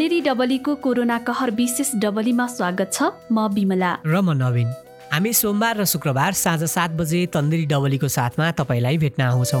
तन्नेरी डबलीको corona कहर विशेष डबलीमा स्वागत छ म बिमला। र म नवीन। हामी सोमबार र शुक्रबार साँझ सात बजे तन्दरी डबलीको साथमा तपाईँलाई भेट्न आउँछौँ।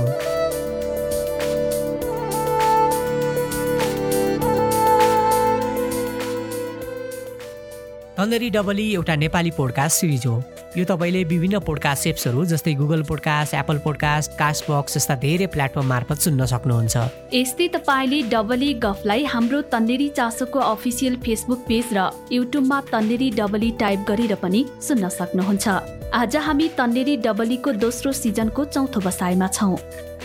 तन्दरी डबली एउटा नेपाली पोडकास्ट सिरिज हो। यो तपाईँले विभिन्न पोडकास्ट एप्सहरू जस्तै Google podcast Apple podcast Castbox जस्ता धेरै प्लेटफर्म मार्फत सुन्न सक्नुहुन्छ। यस्तै तपाईँले डबली गफलाई हाम्रो तन्नेरी चासोको अफिसियल फेसबुक पेज र युट्युबमा तन्नेरी डबली टाइप गरेर पनि सुन्न सक्नुहुन्छ। आज हामी तन्नेरी डबलीको दोस्रो सिजनको चौथो बसाइमा छौँ।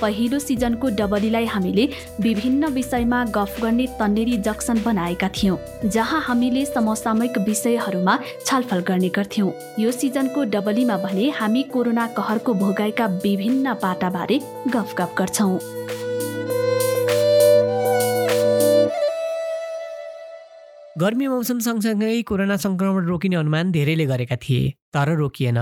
पहिलो सिजनको डबलीलाई हामीले विभिन्न विषयमा गफ गर्ने तन्नेरी जक्सन बनाएका थियौँ जहाँ हामीले समसामयिक विषयहरूमा छलफल गर्ने गर्थ्यौँ। यो सिजनको डबलीमा भने हामी कोरोना कहरको भोगाइका विभिन्न पाटाबारे गफ गफ गर्छौँ। गर्मी मौसम सँगसँगै कोरोना सङ्क्रमण रोकिने अनुमान धेरैले गरेका थिए तर रोकिएन।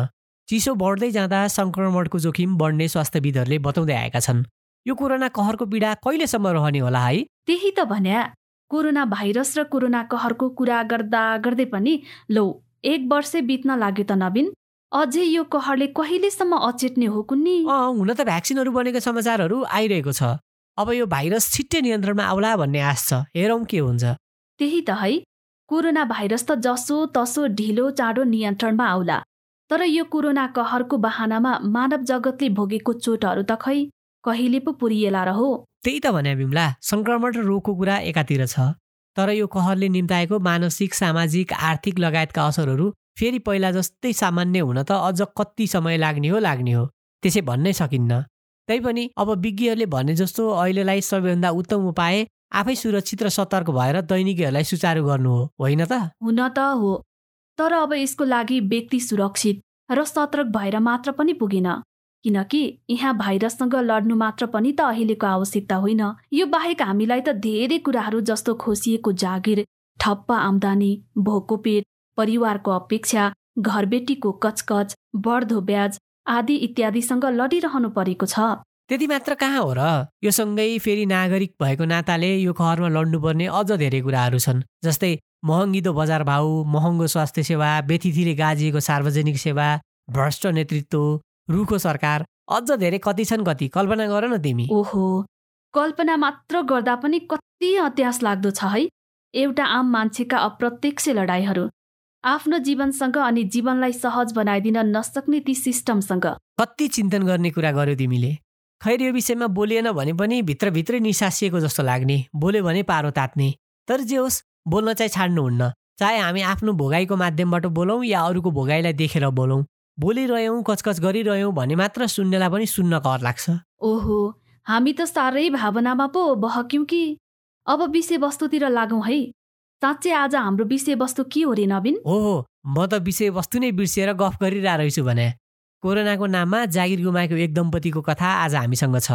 चिसो बढ्दै जाँदा सङ्क्रमणको जोखिम बढ्ने स्वास्थ्यविदहरूले बताउँदै आएका छन्। यो कोरोना कहरको पीडा कहिलेसम्म रहने होला है? त्यही त भन्या। कोरोना भाइरस र कोरोना कहरको कुरा गर्दा गर्दै पनि लौ एक वर्ष बित्न लाग्यो त नवीन। अझै यो कहरले कहिलेसम्म अचेट्ने हो कुन्नी? हुन त भ्याक्सिनहरू बनेको समाचारहरू आइरहेको छ। अब यो भाइरस छिट्टै नियन्त्रणमा आउला भन्ने आश छ। हेरौँ के हुन्छ। त्यही त है। कोरोना भाइरस त जसो तसो ढिलो चाँडो नियन्त्रणमा आउला। तर यो कोरोना कहरको बहानामा मानव जगतले भोगेको चोटहरू त खै? कहिले पो पुरिएला र हो? त्यही त भने बिमला सङ्क्रमण र रोगको कुरा एकातिर छ। तर यो कहरले निम्ताएको मानसिक सामाजिक आर्थिक लगायतका असरहरू फेरि पहिला जस्तै सामान्य हुन त अझ कति समय लाग्ने हो लाग्ने हो। त्यसै भन्नै सकिन्न। तैपनि अब विज्ञहरूले भने जस्तो अहिलेलाई सबैभन्दा उत्तम उपाय आफै सुरक्षित र सतर्क भएर दैनिकीहरूलाई सुचारू गर्नु हो। होइन त? हुन त हो। तर अब यसको लागि व्यक्ति सुरक्षित र सतर्क भएर मात्र पनि पुगेन। किनकि यहाँ भाइरससँग लड्नु मात्र पनि त अहिलेको आवश्यकता होइन। यो बाहेक हामीलाई त धेरै कुराहरू जस्तो खोसिएको जागिर ठप्प आम्दानी भोको पेट परिवारको अपेक्षा घरबेटीको कचकच बढ्दो ब्याज आदि इत्यादिसँग लडिरहनु परेको छ। त्यति मात्र कहाँ हो र? यो सँगै फेरि नागरिक भएको नाताले यो कहरमा लड्नुपर्ने अझ धेरै कुराहरू छन् जस्तै महँगिदो बजार भाउ महँगो स्वास्थ्य सेवा व्यतिथिले गाजिएको सार्वजनिक सेवा भ्रष्ट नेतृत्व रुखो सरकार अझ धेरै कति छन् कति? कल्पना गर न तिमी। ओहो कल्पना मात्र गर्दा पनि कति अत्यास लाग्दो छ है? एउटा आम मान्छेका अप्रत्यक्ष लडाइँहरू आफ्नो जीवनसँग अनि जीवनलाई सहज बनाइदिन नसक्ने ती सिस्टमसँग। कति चिन्तन गर्ने कुरा गर्यो तिमीले? खैर यो विषयमा बोलिएन भने पनि भित्रभित्रै निसासिएको जस्तो लाग्ने। बोल्यो भने पारो तात्ने। तर जे होस् बोल्न चाहिँ छाड्नुहुन्न। चाहे हामी आफ्नो भोगाईको माध्यमबाट बोलौँ या अरूको भोगाईलाई देखेर बोलौँ। बोलिरह्यौँ कचकच गरिरह्यौँ भने मात्र सुन्नेलाई पनि सुन्न कर लाग्छ। ओहो हामी त साह्रै भावनामा पो बहक्यौँ कि? अब विषयवस्तुतिर लागौँ है। साँच्चै आज हाम्रो विषयवस्तु के हो रे नवीन? हो म त विषयवस्तु नै बिर्सिएर गफ गरिरहेको रहेछु भने। कोरोनाको नाममा जागिर गुमाएको एक दम्पतिको कथा आज हामीसँग छ।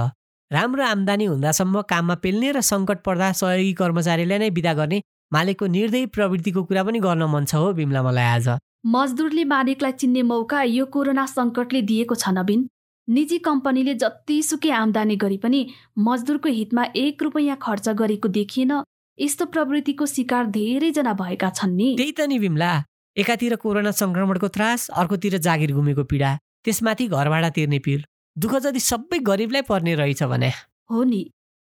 राम्रो आम्दानी हुँदासम्म काममा पेल्ने र सङ्कट पर्दा सहयोगी कर्मचारीलाई नै विदा गर्ने मालिकको निर्दय प्रवृत्तिको कुरा पनि गर्न मन छ हो बिमला मलाई आज। मजदुरले मालिकलाई चिन्ने मौका यो कोरोना सङ्कटले दिएको छ नवीन। निजी कम्पनीले जतिसुकै आम्दानी गरी पनि मजदुरको हितमा एक रुपियाँ खर्च गरेको देखिएन। यस्तो प्रवृत्तिको शिकार धेरैजना भएका छन् नि। त्यही त नि बिमला। एकातिर कोरोना सङ्क्रमणको त्रास अर्कोतिर जागिर गुमेको पीडा। त्यसमाथि घर भाडा तिर्ने पिर। दुःख जति सबै गरिबलाई पर्ने रहेछ भने। हो नि।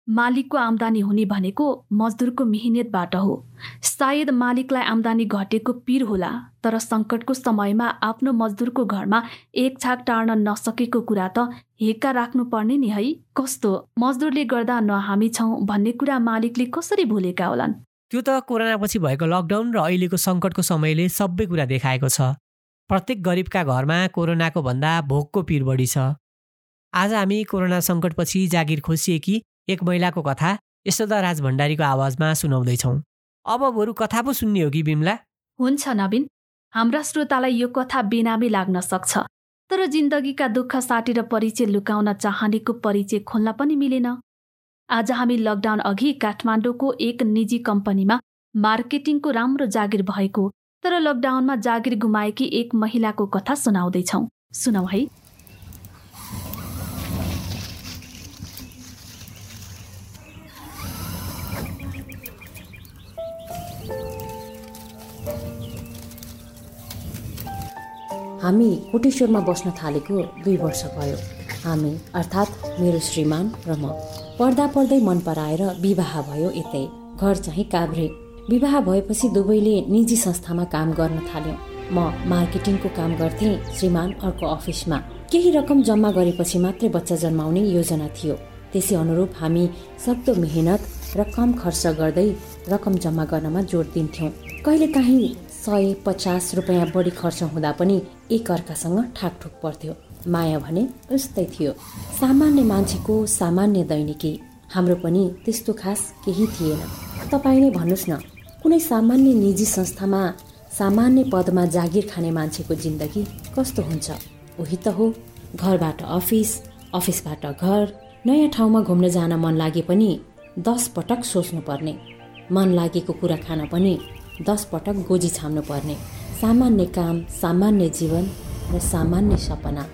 मालिकको आम्दानी हुने भनेको मजदुरको मिहिनेतबाट हो। सायद मालिकलाई आम्दानी घटेको पिर होला तर सङ्कटको समयमा आफ्नो मजदुरको घरमा एक छाक टार्न नसकेको कुरा त हेक्का राख्नु पर्ने नि है। कस्तो? मजदुरले गर्दा न हामी छौँ भन्ने कुरा मालिकले कसरी भुलेका होलान्? त्यो त कोरोनापछि भएको लकडाउन र अहिलेको सङ्कटको समयले सबै कुरा देखाएको छ। प्रत्येक गरिबका घरमा कोरोनाको भन्दा भोकको पिर बढी छ। आज हामी कोरोना सङ्कटपछि जागिर खोसिएकी एक महिलाको कथा यशोदा भण्डारीको आवाजमा सुनाउँदैछौँ। अब बरु कथा पो सुन्ने हो कि बिमला? हुन्छ नवीन। हाम्रा श्रोतालाई यो कथा बेनामी लाग्न सक्छ। तर जिन्दगीका दुःख साटेर परिचय लुकाउन चाहनेको परिचय खोल्न पनि मिलेन। आज हामी लकडाउन अघि काठमाडौँको एक निजी कम्पनीमा मार्केटिङको राम्रो जागिर भएको तर लकडाउनमा जागिर गुमाएकी एक महिलाको कथा सुनाउँदैछौँ। सुनौ है। हामी कोटेश्वरमा बस्न थालेको दुई वर्ष भयो। हामी अर्थात् मेरो श्रीमान र म। पढ्दा पढ्दै मन पराएर विवाह भयो यतै। घर चाहिँ काभ्रे। विवाह भएपछि दुवैले निजी संस्थामा काम गर्न थाल्यौँ। म मार्केटिङको काम गर्थेँ श्रीमान अर्को अफिसमा। केही रकम जम्मा गरेपछि मात्रै बच्चा जन्माउने योजना थियो। त्यसै अनुरूप हामी सक्दो मेहनत र कम खर्च गर्दै रकम जम्मा गर्नमा जोड दिन्थ्यौँ। कहिलेकाहीँ सय पचास रुपियाँ बढी खर्च हुँदा पनि एक अर्कासँग ठाकठुक पर्थ्यो। माया भने उस्तै थियो। सामान्य मान्छेको सामान्य दैनिकी। हाम्रो पनि त्यस्तो खास केही थिएन। तपाईँ नै भन्नुहोस् न कुनै सामान्य निजी संस्थामा सामान्य पदमा जागिर खाने मान्छेको जिन्दगी कस्तो हुन्छ? उही त हो घरबाट अफिस अफिसबाट घर नयाँ ठाउँमा घुम्न जान मन लागे पनि दस पटक सोच्नुपर्ने मन लागेको कुरा खान पनि दस पटक गोजी छाम्नु पर्ने। सामान्य काम सामान्य जीवन र सामान्य सपना।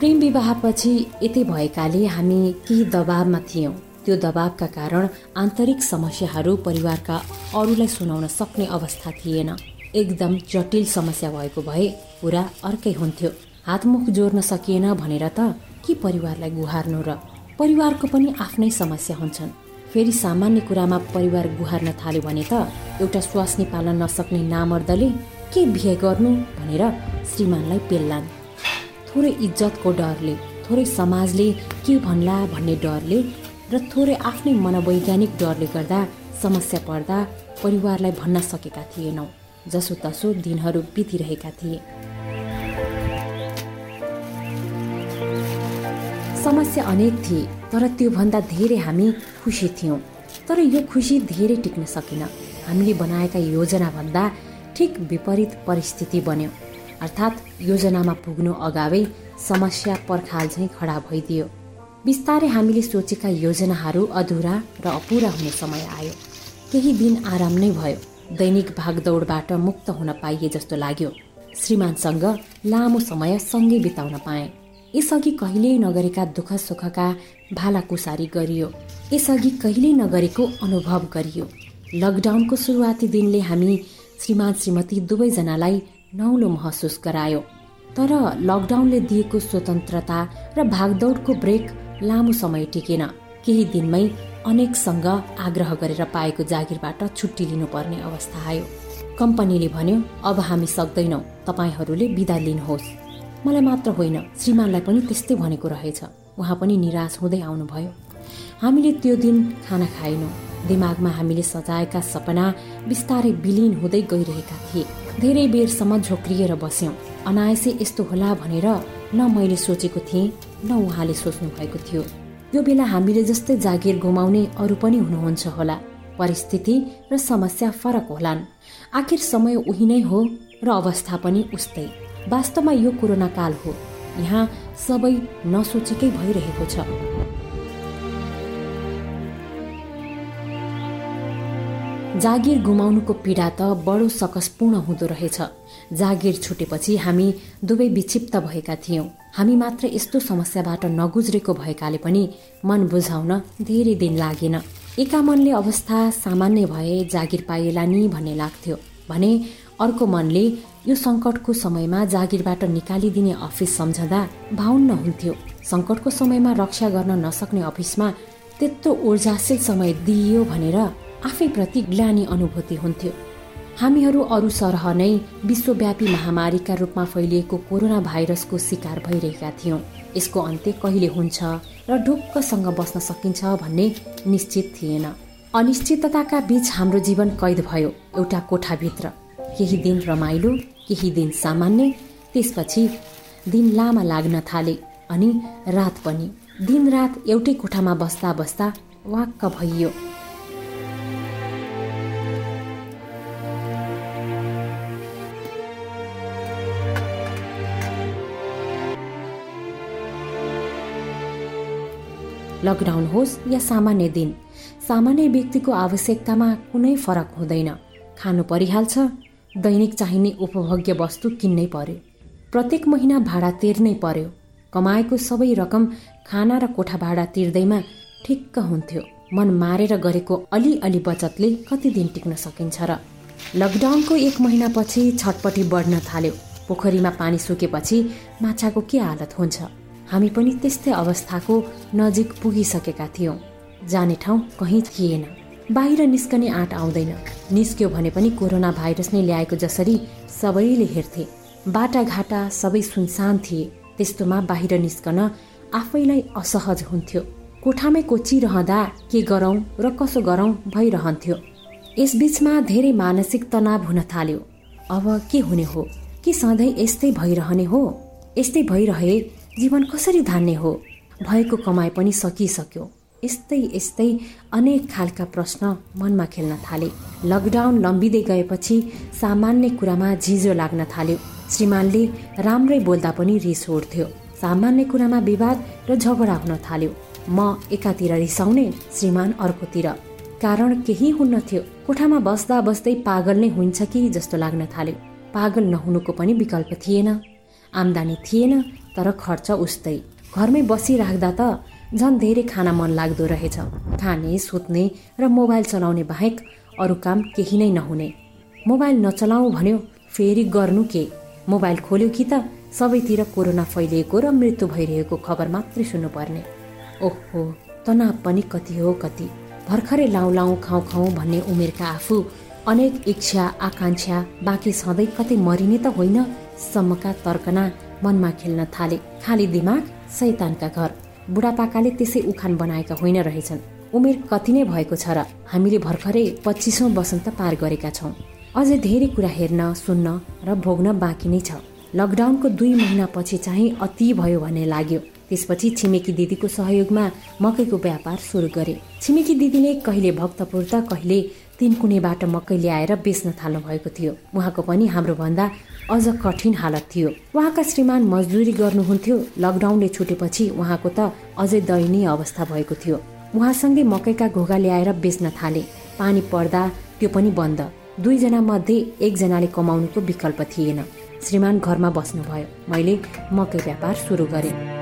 प्रेम विवाहपछि यति भएकाले हामी केही दबावमा थियौँ। त्यो दबावका कारण आन्तरिक समस्याहरू परिवारका अरूलाई सुनाउन सक्ने अवस्था थिएन। एकदम जटिल समस्या भएको भए कुरा अर्कै हुन्थ्यो। हातमुख जोड्न सकिएन भनेर त के परिवारलाई गुहार्नु र परिवारको पनि आफ्नै समस्या हुन्छन्। फेरि सामान्य कुरामा परिवार गुहार्न थाल्यो भने त एउटा स्वास्नी पाल्न नसक्ने नामर्दले के बिहे गर्नु भनेर श्रीमानलाई पेल्लान्। थोरै इज्जतको डरले थोरै समाजले के भन्ला भन्ने डरले र थोरै आफ्नै मनोवैज्ञानिक डरले गर्दा समस्या पर्दा परिवारलाई भन्न सकेका थिएनौँ जसोतसो दिनहरू बितिरहेका थिए। समस्या अनेक थिए तर त्योभन्दा धेरै हामी खुसी थियौँ। तर यो खुसी धेरै टिक्न सकेन। हामीले बनाएका योजनाभन्दा ठिक विपरीत परिस्थिति बन्यो। अर्थात् योजनामा पुग्नु अगावै समस्या पर्खाल झैँ खडा भइदियो। बिस्तारै हामीले सोचेका योजनाहरू अधुरा र अपुरा हुने समय आयो। केही दिन आराम नै भयो। दैनिक भागदौडबाट मुक्त हुन पाइए जस्तो लाग्यो। श्रीमानसँग लामो समय सँगै बिताउन पाएँ। यसअघि कहिल्यै नगरेका दुःख सुखका भालाकुसारी गरियो। यसअघि कहिल्यै नगरेको अनुभव गरियो। लकडाउनको सुरुवाती दिनले हामी श्रीमान श्रीमती दुवैजनालाई नौलो महसुस गरायो। तर लकडाउनले दिएको स्वतन्त्रता र भागदौडको ब्रेक लामो समय टिकेन। केही दिनमै अनेकसँग आग्रह गरेर पाएको जागिरबाट छुट्टी लिनुपर्ने अवस्था आयो। कम्पनीले भन्यो अब हामी सक्दैनौँ। तपाईँहरूले बिदा लिनुहोस्। मलाई मात्र होइन श्रीमानलाई पनि त्यस्तै भनेको रहेछ। उहाँ पनि निराश हुँदै आउनुभयो। हामीले त्यो दिन खाना खाएनौँ। दिमागमा हामीले सजाएका सपना बिस्तारै विलिन हुँदै गइरहेका थिए। धेरै बेरसम्म झोक्रिएर बस्यौँ। अनायसे यस्तो होला भनेर न मैले सोचेको थिएँ न उहाँले सोच्नु भएको थियो। यो बेला हामीले जस्तै जागिर गुमाउने अरू पनि हुनुहुन्छ होला। परिस्थिति र समस्या फरक होलान्। आखिर समय उही नै हो र अवस्था पनि उस्तै। वास्तवमा यो कोरोना काल हो। यहाँ सबै नसोचेकै भइरहेको छ। जागिर गुमाउनुको पीडा त बडो सकसपूर्ण हुँदो रहेछ। जागिर छुटेपछि हामी दुवै विक्षिप्त भएका थियौँ। हामी मात्र यस्तो समस्याबाट नगुज्रेको भएकाले पनि मन बुझाउन धेरै दिन लागेन। एका मनले अवस्था सामान्य भए जागिर पाइएला नि भन्ने लाग्थ्यो। भने अर्को मनले यो सङ्कटको समयमा जागिरबाट निकालिदिने अफिस सम्झँदा भाउन्न हुन्थ्यो। सङ्कटको समयमा रक्षा गर्न नसक्ने अफिसमा त्यत्रो ऊर्जाशील समय दिइयो भनेर आफैप्रति ग्लानी अनुभूति हुन्थ्यो। हामीहरू अरू सरह नै विश्वव्यापी महामारीका रूपमा फैलिएको कोरोना भाइरसको शिकार भइरहेका थियौँ। यसको अन्त्य कहिले हुन्छ र ढुक्कसँग बस्न सकिन्छ भन्ने निश्चित थिएन। अनिश्चितताका बीच हाम्रो जीवन कैद भयो एउटा कोठाभित्र। केही दिन रमाइलो केही दिन सामान्य त्यसपछि दिन लामा लाग्न थाले अनि रात पनि। दिन रात एउटै कोठामा बस्दा बस्दा वाक्क भइयो। लकडाउन होस् या सामान्य दिन सामान्य व्यक्तिको आवश्यकतामा कुनै फरक हुँदैन। खानु परिहाल्छ दैनिक चाहिने उपभोग्य वस्तु किन्नै पर्यो। प्रत्येक महिना भाडा तिर्नै पर्यो। कमाएको सबै रकम खाना र कोठा भाडा तिर्दैमा ठिक्क हुन्थ्यो। मन मारेर गरेको अलिअलि बचतले कति दिन टिक्न सकिन्छ र लकडाउनको एक महिनापछि छटपटी बढ्न थाल्यो। पोखरीमा पानी सुकेपछि माछाको के हालत हुन्छ? हामी पनि त्यस्तै अवस्थाको नजिक पुगिसकेका थियौँ। जाने ठाउँ कहीँ थिएन। बाहिर निस्कने आँट आउँदैन। निस्क्यो भने पनि कोरोना भाइरस नै ल्याएको जसरी सबैले हेर्थे। बाटाघाटा सबै सुनसान थिए। त्यस्तोमा बाहिर निस्कन आफैलाई असहज हुन्थ्यो। कोठामै कोचिरहँदा के गरौँ र कसो गरौँ भइरहन्थ्यो। यसबीचमा धेरै मानसिक तनाव हुन थाल्यो। अब के हुने हो? कि सधैँ यस्तै भइरहने हो? यस्तै भइरहे जीवन कसरी धान्ने हो? भएको कमाइ पनि सकिसक्यो। यस्तै यस्तै अनेक खालका प्रश्न मनमा खेल्न थाले। लकडाउन लम्बिँदै गएपछि सामान्य कुरामा झिझो लाग्न थाल्यो। श्रीमानले राम्रै बोल्दा पनि रिस उठ्थ्यो। सामान्य कुरामा विवाद र झगडा हुन थाल्यो। म एकातिर रिसाउने श्रीमान अर्कोतिर। कारण केही हुन्न थियो कोठामा बस्दा बस्दै पागल नै हुन्छ कि जस्तो लाग्न थाल्यो। पागल नहुनुको पनि विकल्प थिएन। आम्दानी थिएन। तर खर्च उस्तै। घरमै बसिराख्दा त झन् धेरै खान मन लाग्दो रहेछ। खाने सुत्ने र मोबाइल चलाउने बाहेक अरू काम केही नै नहुने। मोबाइल नचलाऊ भन्यो फेरि गर्नु के? मोबाइल खोल्यो कि त सबैतिर कोरोना फैलिएको र मृत्यु भइरहेको खबर मात्रै सुन्नुपर्ने। ओहो तनाव पनि कति हो कति। भर्खरै लाउँ लाउँ खाउँ खाउँ भन्ने उमेरका आफू अनेक इच्छा आकाङ्क्षा बाँकी सधैँ कतै मरिने त होइन सम्मका तर्कना मनमा खेल्न थाले। खाली दिमाग सैतानका घर। बुढापाकाले त्यसै उखान बनाएका होइन रहेछन्। उमेर कति नै भएको छ र हामीले भर्खरै पच्चिसौँ वसन्त पार गरेका छौँ। अझै धेरै कुरा हेर्न सुन्न र भोग्न बाँकी नै छ। लकडाउनको दुई महिनापछि चाहिँ अति भयो भन्ने लाग्यो। त्यसपछि छिमेकी दिदीको सहयोगमा मकैको व्यापार सुरु गरे। छिमेकी दिदीले कहिले भक्तपुर त कहिले तिनकुनेबाट मकै ल्याएर बेच्न थाल्नु भएको थियो। उहाँको पनि हाम्रो भन्दा अझ कठिन हालत थियो। उहाँका श्रीमान मजदुरी गर्नुहुन्थ्यो। लकडाउनले छुटेपछि उहाँको त अझै दयनीय अवस्था भएको थियो। उहाँसँगै मकैका घोगा ल्याएर बेच्न थाले। पानी पर्दा त्यो पनि बन्द। दुईजना मध्ये एकजनाले कमाउनुको विकल्प थिएन। श्रीमान घरमा बस्नुभयो। मैले मकै व्यापार सुरु गरेँ।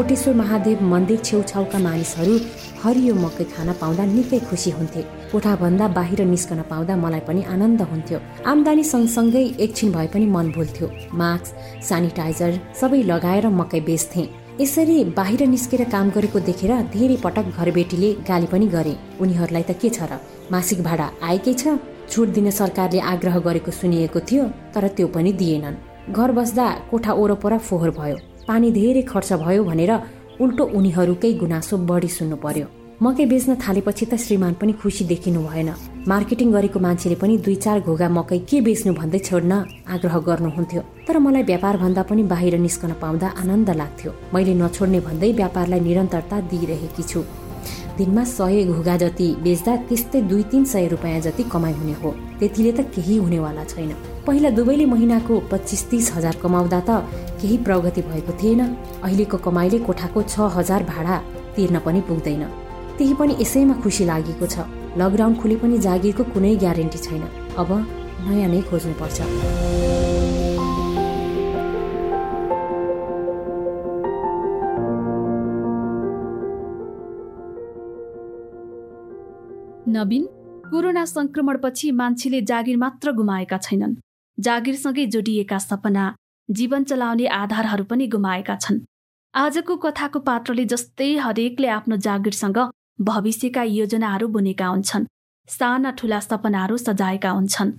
कोटेश्वर महादेव मन्दिर छेउछाउका मानिसहरू हरियो मकै खान पाउँदा निकै खुसी हुन्थे। कोठाभन्दा बाहिर निस्कन पाउँदा मलाई पनि आनन्द हुन्थ्यो। आम्दानी सँगसँगै एकछिन भए पनि मन भुल्थ्यो। मास्क सेनिटाइजर सबै लगाएर मकै बेच्थे। यसरी बाहिर निस्केर काम गरेको देखेर धेरै पटक घरबेटीले गाली पनि गरे। उनीहरूलाई त के छ र? मासिक भाडा आएकै छ? छुट दिन सरकारले आग्रह गरेको सुनिएको थियो तर त्यो पनि दिएनन्। घर बस्दा कोठा ओरपर फोहोर भयो। पानी धेरै खर्च भयो भनेर उल्टो उनीहरूकै गुनासो बढी सुन्नु पर्यो। मकै बेच्न थालेपछि त श्रीमान पनि खुसी देखिनु भएन। मार्केटिङ गरेको मान्छेले पनि दुई चार घोगा मकै के बेच्नु भन्दै छोड्न आग्रह गर्नुहुन्थ्यो। तर मलाई व्यापार भन्दा पनि बाहिर निस्कन पाउँदा आनन्द लाग्थ्यो। मैले नछोड्ने भन्दै व्यापारलाई निरन्तरता दिइरहेकी छु। दिनमा सय घुगा जति बेच्दा त्यस्तै दुई तिन सय रुपियाँ जति कमाइ हुने हो। त्यतिले त केही हुनेवाला छैन। पहिला दुवैले महिनाको पच्चिस तिस हजार कमाउँदा त केही प्रगति भएको थिएन। अहिलेको कमाइले कोठाको छ हजार भाडा तिर्न पनि पुग्दैन। त्यही पनि यसैमा खुसी लागेको छ। लकडाउन खुले पनि जागिरको कुनै ग्यारेन्टी छैन। अब नयाँ नै खोज्नुपर्छ नवीन कोरोना संक्रमणपछि मान्छेले जागिर मात्र गुमाएका छैनन्। जागिरसँगै जोडिएका सपना जीवन चलाउने आधारहरू पनि गुमाएका छन्। आजको कथाको पात्रले जस्तै हरेकले आफ्नो जागिरसँग भविष्यका योजनाहरू बुनेका हुन्छन् साना ठुला सपनाहरू सजाएका हुन्छन्।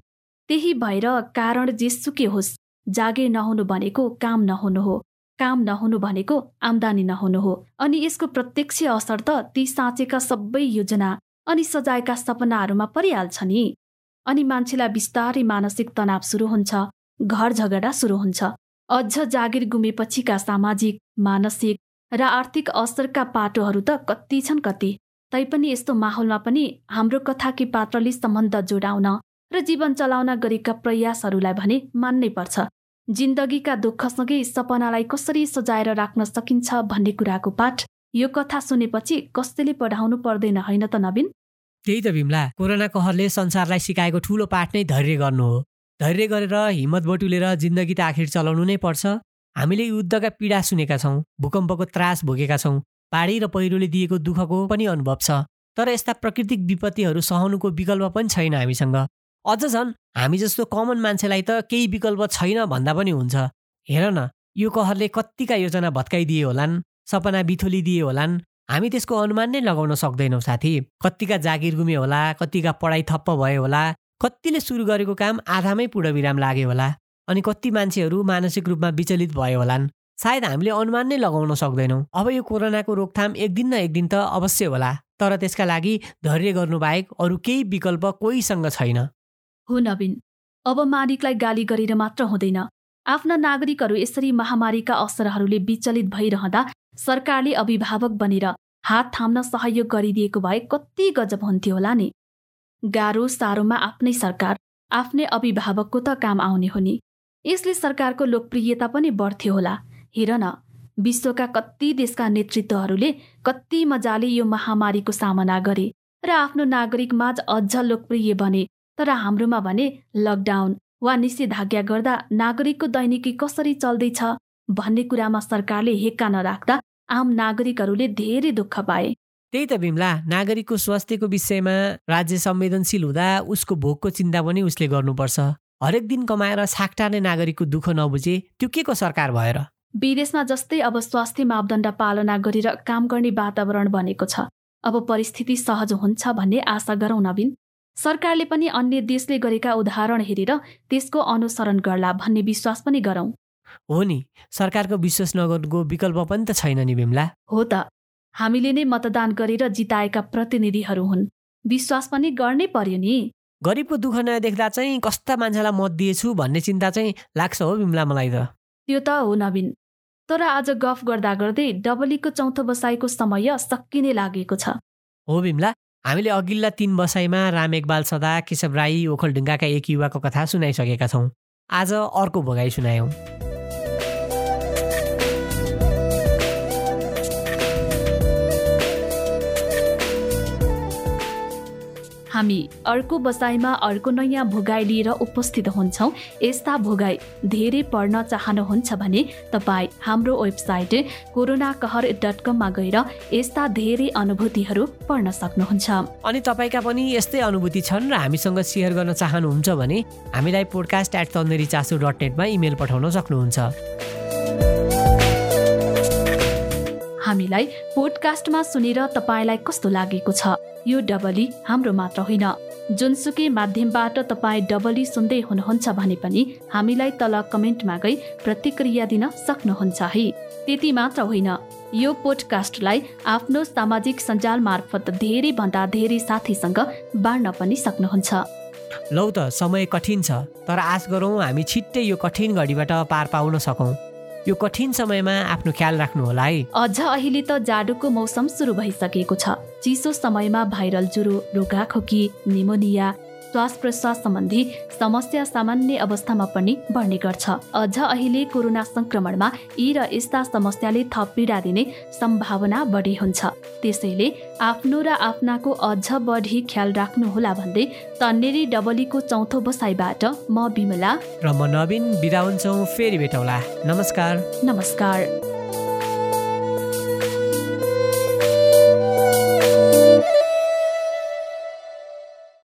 त्यही भएर कारण जेसुकै होस् जागिर नहुनु भनेको काम नहुनु हो काम नहुनु भनेको आम्दानी नहुनु हो। अनि यसको प्रत्यक्ष असर त ती साँचेका सबै योजना अनि सजाएका सपनाहरूमा परिहाल्छ नि। अनि मान्छेलाई बिस्तारै मानसिक तनाव सुरु हुन्छ घर झगडा सुरु हुन्छ। अझ जागिर गुमेपछिका सामाजिक मानसिक र आर्थिक असरका पाटोहरू त कति छन् कति। तैपनि यस्तो माहौलमा पनि हाम्रो कथाकी पात्रले सम्बन्ध जोडाउन र जीवन चलाउन गरेका प्रयासहरूलाई भने मान्नै पर्छ। जिन्दगीका दुःखसँगै सपनालाई कसरी सजाएर राख्न सकिन्छ भन्ने कुराको पाठ यो कथा सुनेपछि कसैले पढाउनु पर्दैन होइन त नवीन? त्यही त भीमला कोरोना कहरले संसारलाई सिकाएको ठुलो पाठ नै धैर्य गर्नु हो। धैर्य गरेर हिम्मत बटुलेर जिन्दगी त आखिर चलाउनु नै पर्छ। हामीले युद्धका पीडा सुनेका छौँ भूकम्पको त्रास भोगेका छौँ पाडी र पहिरोले दिएको दुःखको पनि अनुभव छ। तर यस्ता प्राकृतिक विपत्तिहरू सहनुको विकल्प पनि छैन हामीसँग। अझ झन् हामी जस्तो कमन मान्छेलाई त केही विकल्प छैन भन्दा पनि हुन्छ। हेर न यो कहरले कत्तिका योजना भत्काइदिए होलान् सपना बिथोलिदिए होलान्। हामी त्यसको अनुमान नै लगाउन सक्दैनौँ साथी। कत्तिका जागिर गुमे होला कत्तिका पढाइ ठप्प भयो होला कतिले सुरु गरेको काम आधामै पूर्णविराम लाग्यो होला अनि कति मान्छेहरू मानसिक रूपमा विचलित भयो होलान्। सायद हामीले अनुमान नै लगाउन सक्दैनौँ। अब यो कोरोनाको रोकथाम एक दिन न एक दिन त अवश्य होला तर त्यसका लागि धैर्य गर्नुबाहेक अरू केही विकल्प कोहीसँग छैन। हो नवीन अब मालिकलाई गाली गरेर मात्र हुँदैन। आफ्ना नागरिकहरू यसरी महामारीका असरहरूले विचलित भइरहँदा सरकारले अभिभावक बनेर हात थाम्न सहयोग गरिदिएको भए कति गजब हुन्थ्यो होला नि। गाह्रो साह्रोमा आफ्नै सरकार आफ्नै अभिभावकको त काम आउने हो नि। यसले सरकारको लोकप्रियता पनि बढ्थ्यो होला। हेर न विश्वका कति देशका नेतृत्वहरूले कति मजाले यो महामारीको सामना गरे र आफ्नो नागरिक माझ अझ लोकप्रिय बने तर हाम्रोमा भने लकडाउन वा निषेधाज्ञा गर्दा नागरिकको दैनिकी कसरी चल्दैछ भन्ने कुरामा सरकारले हेक्का नराख्दा आम नागरिकहरूले धेरै दुःख पाए। त्यही त बिमला नागरिकको स्वास्थ्यको विषयमा राज्य संवेदनशील हुँदा उसको भोगको चिन्ता पनि उसले गर्नुपर्छ। हरेक दिन कमाएर साकटार्ने नागरिकको दुःख नबुझे त्यो के को सरकार भएर? विदेशमा जस्तै अब स्वास्थ्य मापदण्ड पालना गरेर काम गर्ने वातावरण बनेको छ। अब परिस्थिति सहज हुन्छ भन्ने आशा गरौँ नवीन सरकारले पनि अन्य देशले गरेका उदाहरण हेरेर त्यसको अनुसरण गर्ला भन्ने विश्वास पनि गरौँ। हो नि सरकारको विश्वास नगर्नुको विकल्प पनि त छैन नि बिमला हो त। हामीले नै मतदान गरेर जिताएका प्रतिनिधिहरू हुन्। विश्वास पनि गर्नै पर्यो नि। गरिबको दुःख नदेख्दा चाहिँ कस्ता मान्छेलाई मत दिएछु भन्ने चिन्ता चाहिँ लाग्छ हो बिमला मलाई त। त्यो त हो नवीन। तर आज गफ गर्दा गर्दै डबलीको चौथो बसाइको समय सकिने लागेको छ। हो बिमला हामीले अघिल्ला तीन बसाइमा राम एकबाल सदा केशव राई ओखलढुङ्गाका एक युवाको कथा सुनाइसकेका छौँ। आज अर्को भोगाई सुनायौँ। हामी अर्को बसाइमा अर्को नयाँ भोगाई लिएर उपस्थित हुन्छौँ। यस्ता भोगाई धेरै पढ्न चाहनुहुन्छ भने तपाईँ हाम्रो वेबसाइट कोरोना कहर डट कममा गएर यस्ता धेरै अनुभूतिहरू पढ्न सक्नुहुन्छ। अनि तपाईँका पनि यस्तै अनुभूति छन् र हामीसँग सेयर गर्न चाहनुहुन्छ भने हामीलाई पोडकास्ट एट तन्देरी चासो डट नेटमा इमेल पठाउन सक्नुहुन्छ। हामीलाई पोडकास्टमा सुनेर तपाईँलाई कस्तो लागेको छ? यो डबली हाम्रो मात्र होइन। जुनसुकै माध्यमबाट तपाईँ डबली सुन्दै हुनुहुन्छ भने पनि हामीलाई तल कमेन्टमा गई प्रतिक्रिया दिन सक्नुहुन्छ है। त्यति मात्र होइन। यो पोडकास्टलाई आफ्नो सामाजिक सञ्जाल मार्फत धेरैभन्दा धेरै साथीसँग बाँड्न पनि सक्नुहुन्छ। लौ त समय कठिन छ तर आश गरौँ हामी छिट्टै यो कठिन घडीबाट पार पाउन सकौँ। यो कठिन समयमा आफ्नो ख्याल राख्नु होला है। अझ अहिले त जाडोको मौसम सुरु भइसकेको छ। चिसो समयमा भाइरल ज्वरो रुगाखोकी निमोनिया श्वास प्रश्वास सम्बन्धी समस्या सामान्य अवस्थामा पनि बढ्ने गर्छ। अझ अहिले कोरोना संक्रमणमा यी र यस्ता समस्याले थप पीडा दिने सम्भावना बढी हुन्छ। त्यसैले आफ्नो र आफ्नाको अझ बढी ख्याल राख्नुहोला भन्दै तन्नेरी डबलीको चौथो बसाइबाट म बिमला र म नवीन बिदा हुन्छौँ फेरि भेटौँला। नमस्कार। नमस्कार।